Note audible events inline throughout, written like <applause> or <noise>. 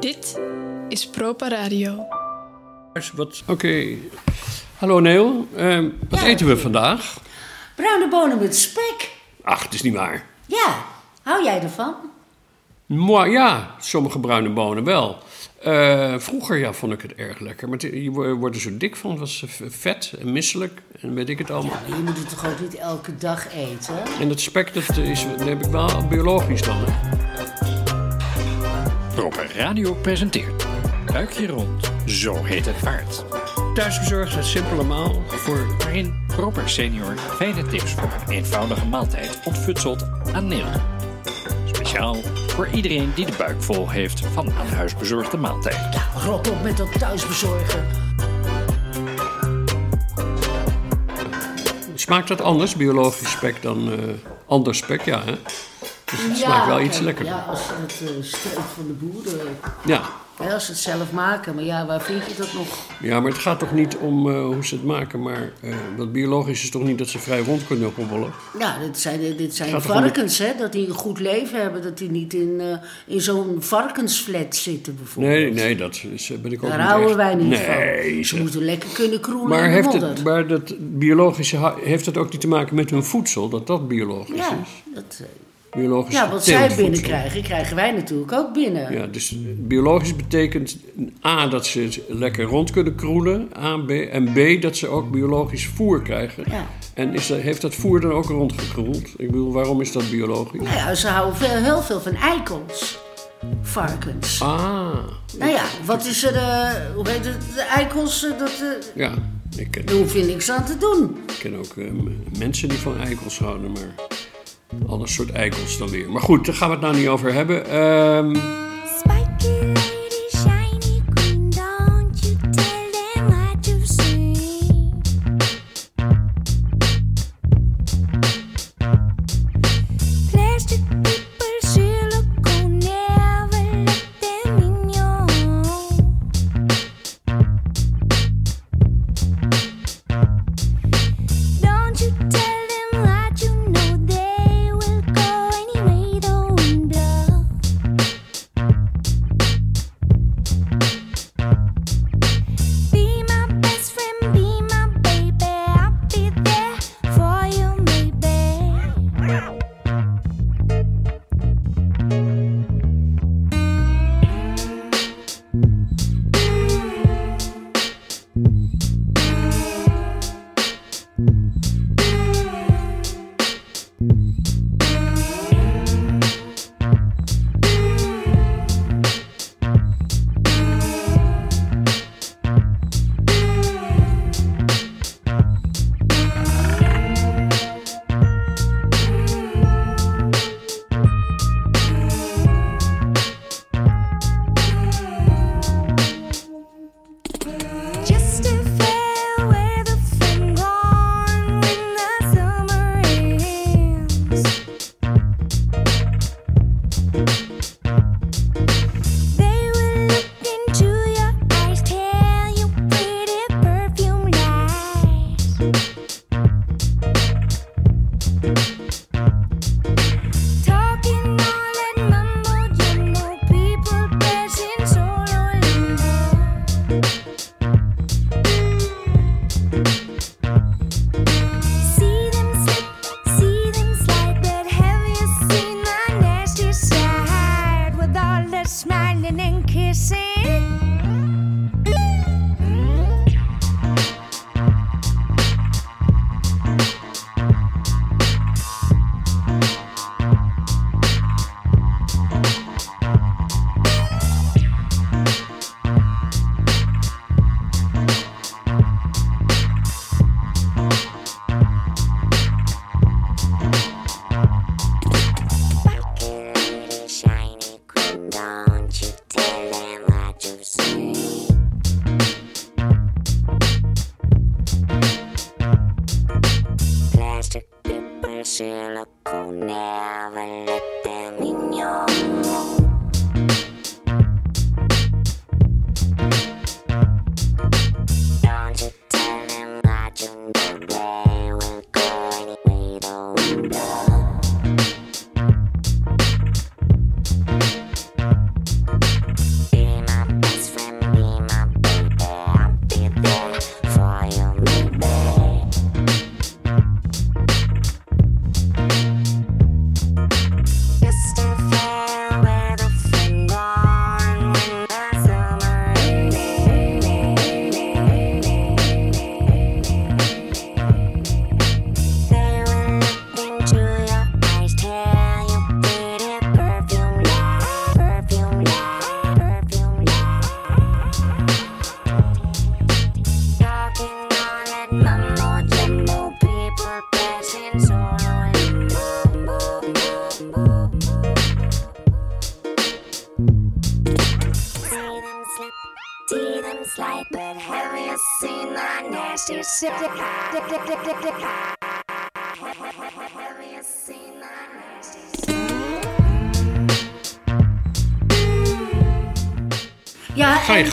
Dit is Propa Radio. Wat? Oké. Hallo Neel, Ehm, wat Ja, eten we vandaag? Bruine bonen met spek. Ach, het is niet waar. Ja, hou jij ervan? Moi, ja, sommige bruine bonen wel. Eh, vroeger ja, vond ik het erg lekker, maar je wo- wordt er zo dik van. Het was eh, vet en misselijk en weet ik het allemaal. Maar je moet het toch ook niet elke dag eten? En dat spek, dat, is, dat heb ik wel biologisch dan. Proper Radio presenteert Buikje rond, zo heet het paard. Thuisbezorgd uit Simpele Maal voor... Waarin Proper Senior fijne tips voor een eenvoudige maaltijd ontfutselt aan Neil. Speciaal voor iedereen die de buik vol heeft van een huisbezorgde maaltijd. Rot op met dat thuisbezorgen. Smaakt dat anders, biologisch spek, dan eh ander spek? Ja, hè? Dus het smaakt wel iets lekkerder. Ja, als het uh, streep van de boeren. Ja. Ja, als ze het zelf maken. Maar ja, waar vind je dat nog? ja, maar het gaat toch niet om eh, hoe ze het maken, maar eh, dat biologisch is toch niet dat ze vrij rond kunnen hobbelen? Ja, dit zijn, dit zijn om varkens, hè? Dat die een goed leven hebben. Dat die niet in, eh, in zo'n varkensflat zitten, bijvoorbeeld. Nee, nee, dat is, ben ik ook Daar niet houden echt- wij niet nee, van. Ze zeg. moeten lekker kunnen kroelen Maar in de heeft, modder. het, maar dat biologische, heeft het ook niet te maken met hun voedsel, dat dat biologisch Ja, is? dat, eh, Biologisch ja, wat zij binnenkrijgen, krijgen wij natuurlijk ook binnen. Ja, dus biologisch betekent A dat ze lekker rond kunnen kroelen, A, B, en B dat ze ook biologisch voer krijgen. Ja. En is dat, heeft dat voer dan ook rondgekroeld? Ik bedoel, waarom is dat biologisch? Nou ja, ze houden veel, heel veel van eikels. Varkens. Ah, Nou ja, wat is er, eh, hoe heet het, de eikels, eh, dat, eh, ja, ik ken, daar hoef je niks aan te doen. ik ken ook mensen die van eikels houden, maar ander soort eikels dan weer. Maar goed, daar gaan we het nou niet over hebben. Ehm,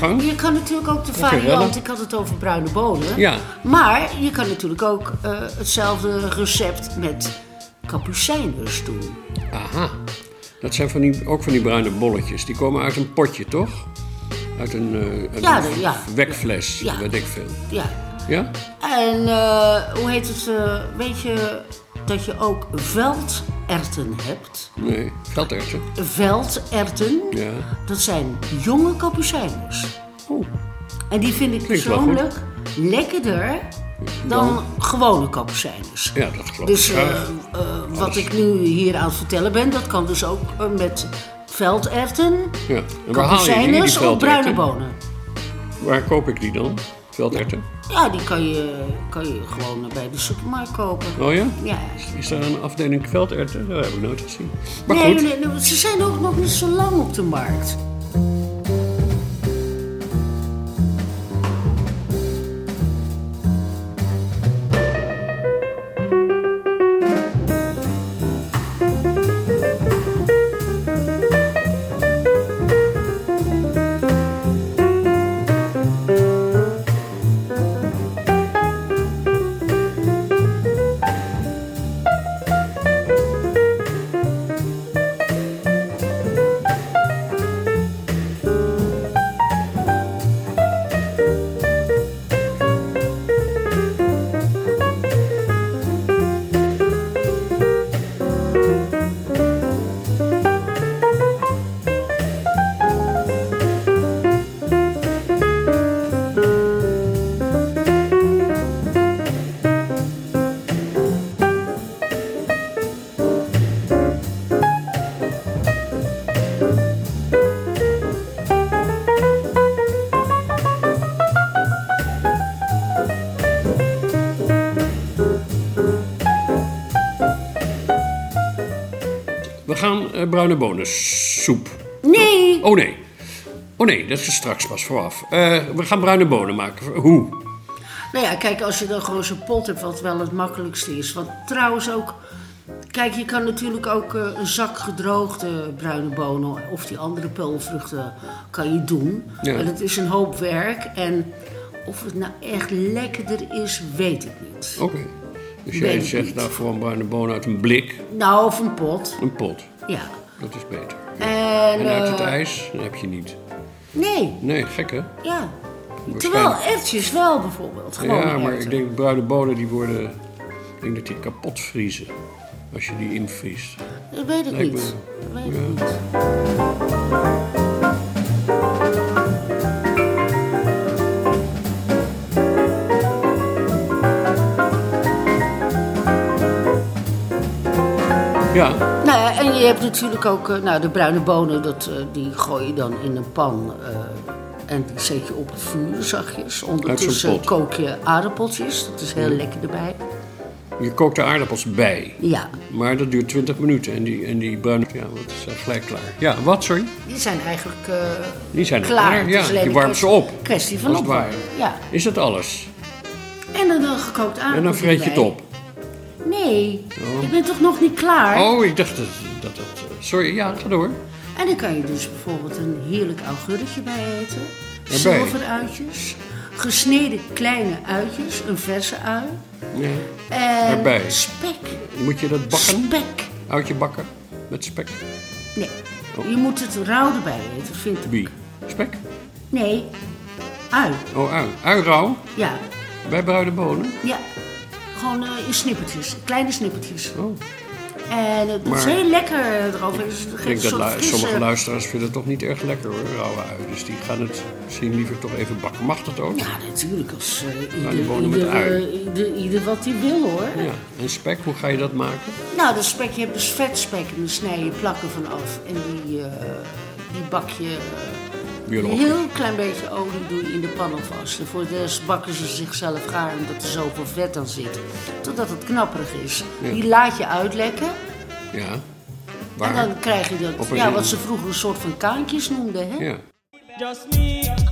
gang. je kan natuurlijk ook de variant, ik had het over bruine bonen. Ja. Maar je kan natuurlijk ook eh, hetzelfde recept met kapucijners doen. Aha. Dat zijn van die, ook van die bruine bolletjes. Die komen uit een potje, toch? Uit een, eh, een Ja, ja. wekfles, Ja. weet ik veel. Ja. Ja? En eh, hoe heet het? weet je dat je ook velderten hebt? Nee, velderwten. Velderten, Ja. dat zijn jonge kapucijners. Oh, En die vind ik persoonlijk lekkerder dan, gewone kapucijners. ja, dat geloof Dus eh, eh, wat ik nu hier aan het vertellen ben, dat kan dus ook eh, met velderten, Ja. Kapucijners of bruine bonen. Waar koop ik die dan? Velderwten? Ja, die kan je, kan je gewoon bij de supermarkt kopen. Oh ja? Ja. Is daar een afdeling velderwten? Dat heb ik nooit gezien. Maar Nee, goed. nee, nee, ze zijn ook nog niet zo lang op de markt. Bruine bonensoep. Nee, Oh nee. Oh nee, dat is straks pas vooraf. Eh, we gaan bruine bonen maken. Hoe? nou ja, kijk, als je dan gewoon zo'n pot hebt, wat wel het makkelijkste is. Want trouwens ook, kijk, je kan natuurlijk ook eh, een zak gedroogde bruine bonen of die andere peulvruchten kan je doen. Ja. Maar dat is een hoop werk en of het nou echt lekkerder is, weet ik niet. Oké. Dus jij zegt niet. nou gewoon bruine bonen uit een blik, Nou, of een pot, een pot. Ja. Dat is beter. En, En uit het eh, ijs, heb je niet. Nee, Nee, gek hè? ja. Terwijl erwtjes wel bijvoorbeeld. Gewoon Ja, maar ik denk bruine bonen die worden... Ik denk dat die kapot vriezen. Als je die invriest. Dat weet ik Lijkt niet. me- Dat weet ik ja. niet. Ja, Nou ja, en je hebt natuurlijk ook eh, nou, de bruine bonen, dat, eh, die gooi je dan in een pan. eh, en die zet je op het vuur zachtjes. Ondertussen kook je aardappeltjes, dat is heel lekker erbij. je kookt de aardappels bij. Ja, Maar dat duurt 20 minuten. En die, en die bruine... Ja, dat is eh, gelijk klaar. Ja, wat, sorry? die zijn eigenlijk eh, Die zijn klaar. Ja, je warmt ze op. kwestie van opwarmen. Ja, Is dat alles? en dan een gekookt aardappel En dan vreet je het op. Nee, ik ben toch nog niet klaar? Oh, ik dacht dat dat... dat eh, sorry, ja, ga door. En dan kan je dus bijvoorbeeld een heerlijk augurkje bij eten. Zilveruitjes. Gesneden kleine uitjes, een verse ui. Ja. En Erbij. spek. Moet je dat bakken? Spek. Uitje bakken? Met spek? Nee, je moet het rauw erbij eten, vind ik. Wie? Spek? Nee, ui. Oh, ui. Ui rauw? Ja, Bij bruine bonen? ja. Gewoon eh, in snippertjes, kleine snippertjes. Oh. En het is heel lekker eh, erover. Ik denk dat lu- frisse- sommige luisteraars vinden het toch niet erg lekker hoor, rauwe ui. Dus die gaan het misschien liever toch even bakken. Mag dat ook? Ja, natuurlijk. Als, eh, Nou, die ieder, wonen met ui. eh, ieder, ieder wat hij wil hoor. Ja. En spek, hoe ga je dat maken? Nou, de spek, je hebt dus vetspek en dan snij je plakken van af. En die, eh, die bak je eh, Biologisch. een heel klein beetje olie doe je in de pan alvast. En voor de rest bakken ze zichzelf gaar omdat er zoveel vet aan zit. Totdat het knapperig is. Ja. Die laat je uitlekken. Ja. En dan krijg je dat, ja, wat ze vroeger een soort van kaantjes noemden. Hè? Ja. Just me.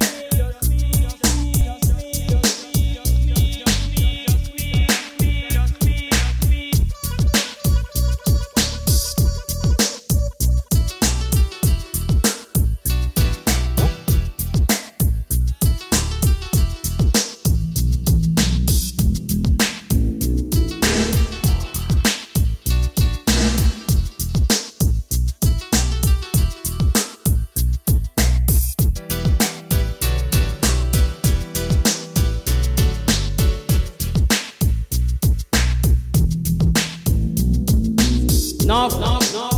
knock, knock, knock.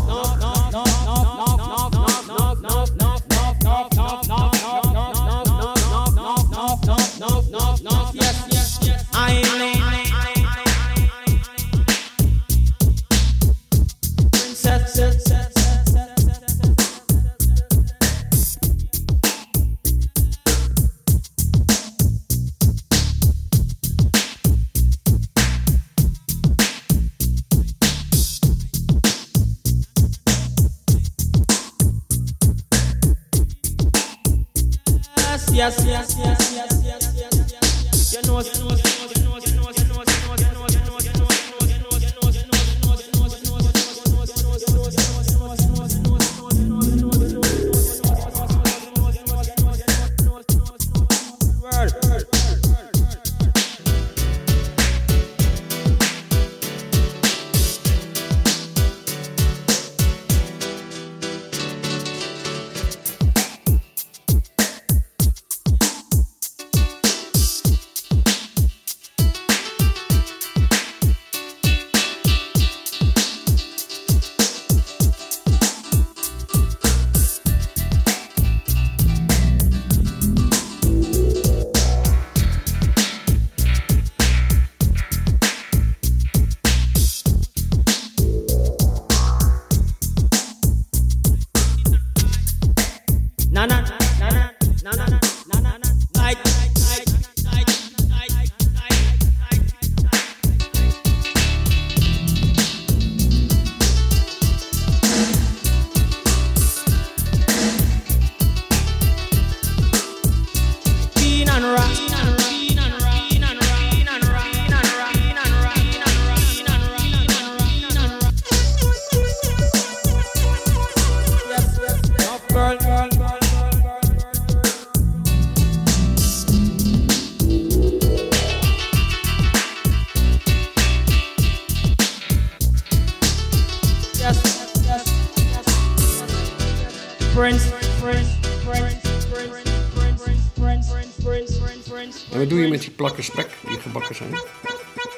En wat doe je met die plakken spek die gebakken zijn?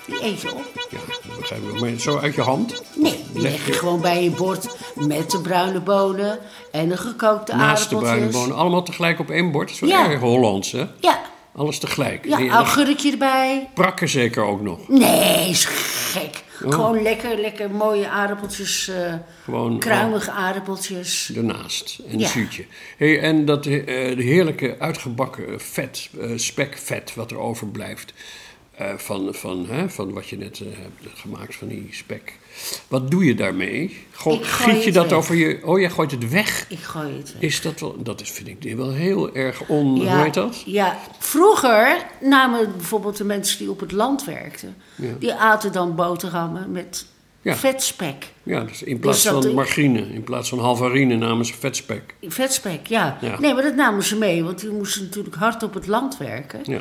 Die eet je op. Ja, dat begrijp zo uit je hand? Nee, die leg je gewoon bij je bord met de bruine bonen en de gekookte aardappel. Naast de bruine bonen, allemaal tegelijk op één bord. Dat is wel erg Hollands, hè? Ja. Alles tegelijk. Ja, augurkje erbij. Prakken zeker ook nog. Nee, is gek. Oh. Gewoon lekker, lekker mooie aardappeltjes. Gewoon kruimige aardappeltjes. En een Ja. zuurtje. Hey, en dat eh, de heerlijke uitgebakken vet, spekvet wat er overblijft. van, van, hè, van wat je net hebt gemaakt van die spek. Wat doe je daarmee? Gooi giet je dat weg. over je... Oh, jij gooit het weg? Ik gooi het weg. Is dat wel... Dat is, vind ik wel heel erg on... Hoe heet dat? Ja, vroeger namen bijvoorbeeld de mensen die op het land werkten, Ja. die aten dan boterhammen met Ja. vetspek. Ja, dus in plaats dat van de- margarine, in plaats van halvarine namen ze vetspek. Vetspek, ja. Ja. Nee, maar dat namen ze mee, want die moesten natuurlijk hard op het land werken. Ja,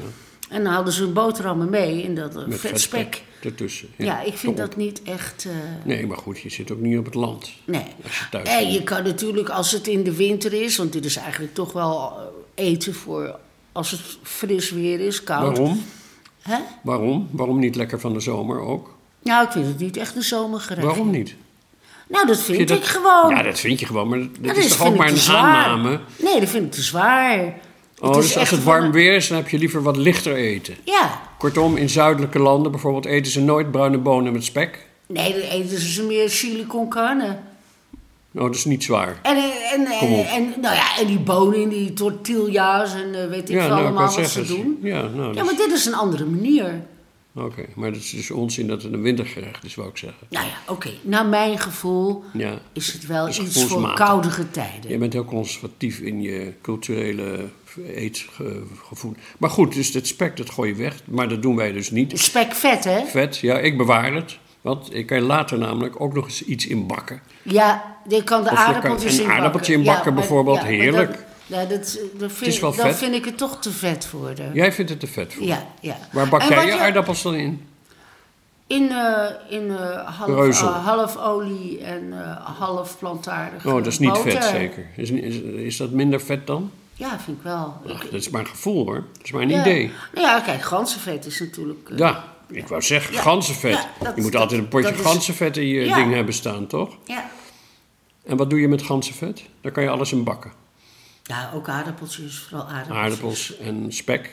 En dan hadden ze hun boterhammen mee in dat eh, vetspek. vetspek ertussen. Ja, ik vind Top. dat niet echt. eh, Nee, maar goed, je zit ook niet op het land. nee. Als je thuis En bent. je kan natuurlijk, als het in de winter is, want dit is eigenlijk toch wel eh, eten voor als het fris weer is, koud. Waarom? Hè? Waarom? Waarom niet lekker van de zomer ook? Nou, ik vind het niet echt een zomergerecht. Waarom niet? Nou, dat vind ik dat- gewoon. Ja, dat vind je gewoon, maar dat is toch ook maar een zwaar. aanname? Nee, dat vind ik te zwaar. Oh, Het dus als het warm weer is, dan heb je liever wat lichter eten. Ja. Kortom, in zuidelijke landen bijvoorbeeld eten ze nooit bruine bonen met spek. Nee, dan eten ze meer chili con carne. Oh, dat is niet zwaar. En, en, en, nou ja, en die bonen in die tortilla's en eh, weet ik Ja, veel nou, allemaal wat ze zeggen, doen. Ja, nou, Ja, maar dit is een andere manier. Oké. Maar dat is dus onzin dat het een wintergerecht is, wou ik zeggen. Nou ja, oké. Naar mijn gevoel Ja. is het wel Is iets voor koudere tijden. Je bent heel conservatief in je culturele eetgevoel. Maar goed, dus het spek, dat gooi je weg. Maar dat doen wij dus niet. Spek vet, hè? Vet, ja, ik bewaar het. Want ik kan later namelijk ook nog eens iets inbakken. Ja, je kan de aardappeltjes een inbakken. aardappeltje inbakken maar- bijvoorbeeld, heerlijk. Ja, dat, dat, vind, is wel dan vet. vind ik het toch te vet worden. Jij vindt het te vet voor. Ja, ja. Waar bak En jij je aardappels dan in? In, eh, in eh, half, eh, half olie en eh, half plantaardig Oh, dat is niet boter. vet zeker. Is, is, is dat minder vet dan? Ja, vind ik wel. Ach, Ik- dat is maar een gevoel hoor. Dat is maar een ja. idee. Nou ja, kijk, ganzenvet is natuurlijk... eh, Ja, ik wou zeggen, Ja. ganzenvet. Dat- je moet dat- altijd een potje is- ganzenvet in je Ja. ding hebben staan, toch? ja. En wat doe je met ganzenvet? Daar kan je alles in bakken. Ja, ook aardappeltjes, vooral aardappeltjes. Aardappels en spek.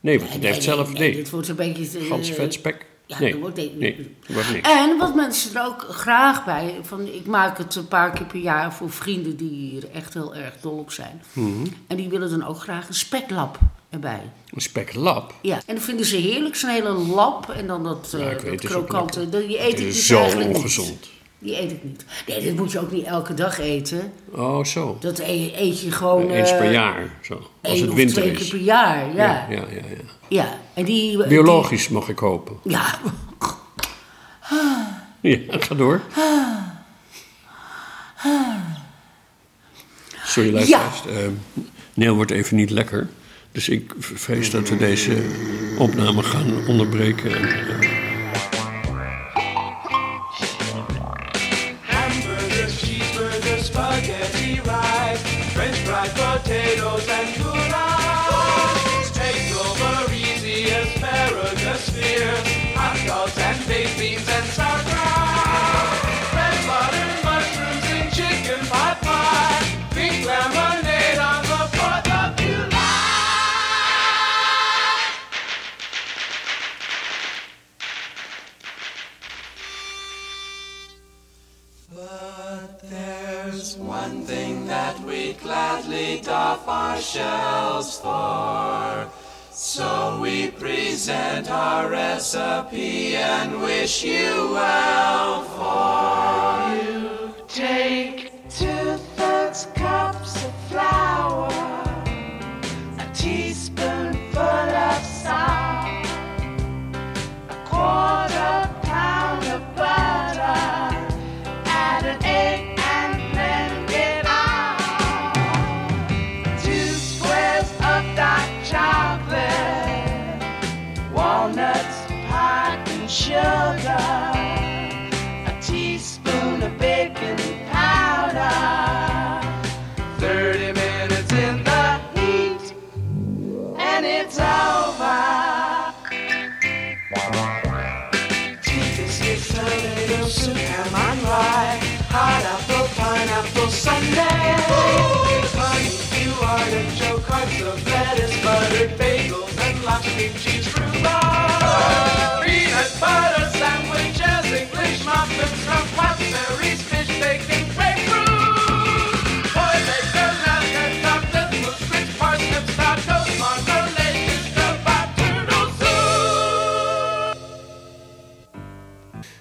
Nee, want het Nee, heeft nee, zelf... nee, dit wordt een beetje... eh, ganzenvet, spek. Ja, nee, dat wordt- nee, nee, niks. En wat mensen er ook graag bij... Van, ik maak het een paar keer per jaar voor vrienden die hier echt heel erg dol op zijn. Mhm. En die willen dan ook graag een speklap erbij. Een speklap. Ja, en dat vinden ze heerlijk, zo'n hele lap. En dan dat, Ja, weet dat krokante. Die eet Het is dus zo niet. Die eet ik niet. Nee, dit moet je ook niet elke dag eten. Oh, zo. Dat e- eet je gewoon... Eens per eh, jaar, zo. Als het winter twee is. keer per jaar, ja. Ja, Ja, ja, ja, ja. en die... Biologisch mag ik hopen. ja, <laughs> Ja, ga door. Sorry, luisteraars. Eh, Neil wordt even niet lekker. Dus ik vrees dat we deze opname gaan onderbreken. En, eh, potatoes and wish you well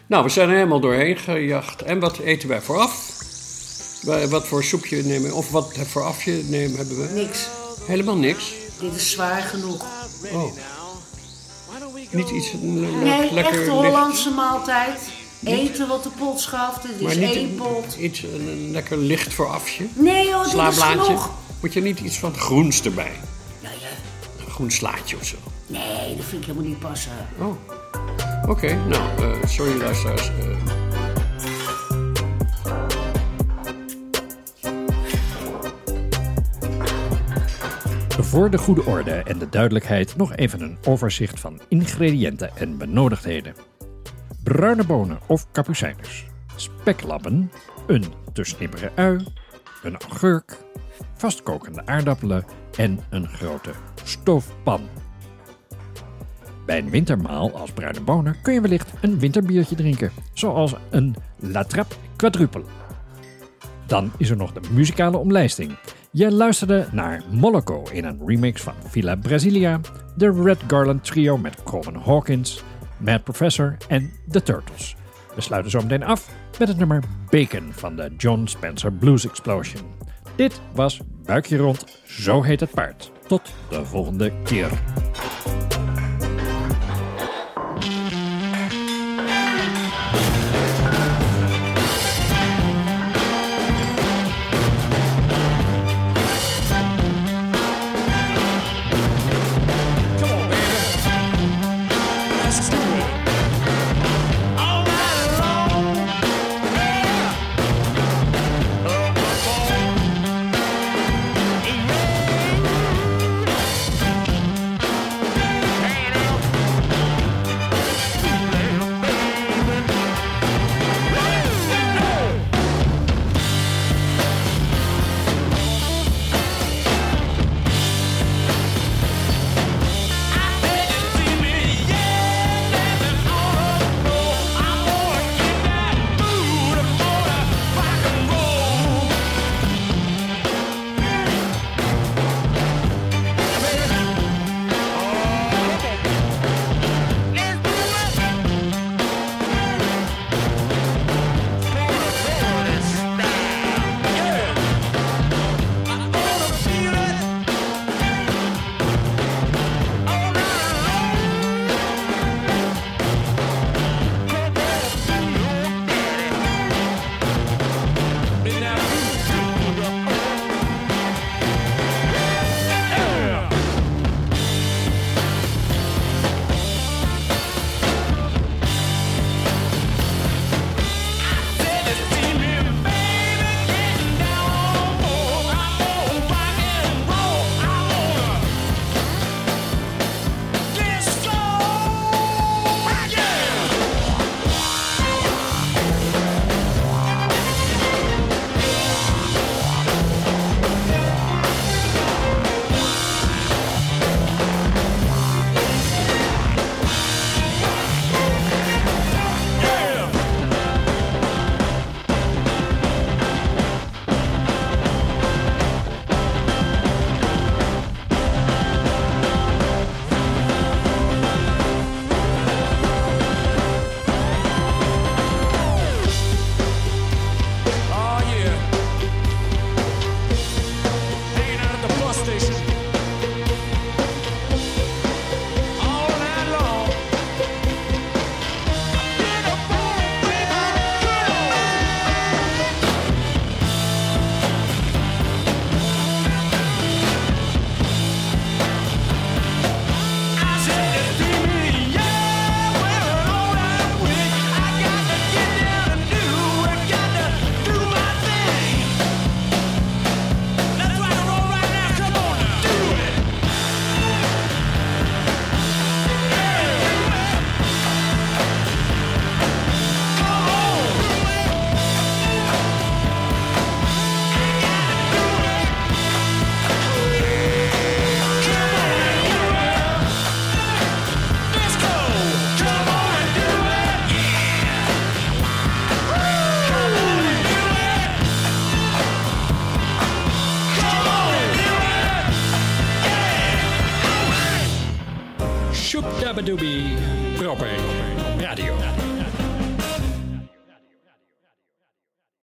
Nou, we zijn er helemaal doorheen gejaagd. En wat eten wij vooraf? Wa- Wat voor soepje nemen Of wat voor afje nemen hebben we? niks. Helemaal niks. Dit is zwaar genoeg. Oh. Niet iets Nee, lekker licht. Hollandse maaltijd. Eten wat de pot schaft. Het Maar is niet één pot. iets een, een lekker licht voor afje. Nee joh, dit is genoeg. Moet je niet iets van groens erbij? Nou ja, Een groen slaatje of zo. nee, dat vind ik helemaal niet passen. Oh. Oké, nou, eh, sorry luisteraars. eh. Voor de goede orde en de duidelijkheid nog even een overzicht van ingrediënten en benodigdheden. Bruine bonen of kapucijners, speklabben, een te snipperen ui, een augurk, vastkokende aardappelen en een grote stoofpan. Bij een wintermaal als bruine bonen kun je wellicht een winterbiertje drinken, zoals een La Trappe Quadruple. Dan is er nog de muzikale omlijsting. Je luisterde naar Moloko in een remix van Villa Brasilia, de Red Garland Trio met Coleman Hawkins, Mad Professor en The Turtles. We sluiten zo meteen af met het nummer Bacon van de John Spencer Blues Explosion. Dit was Buikje Rond, zo heet het paard. Tot de volgende keer.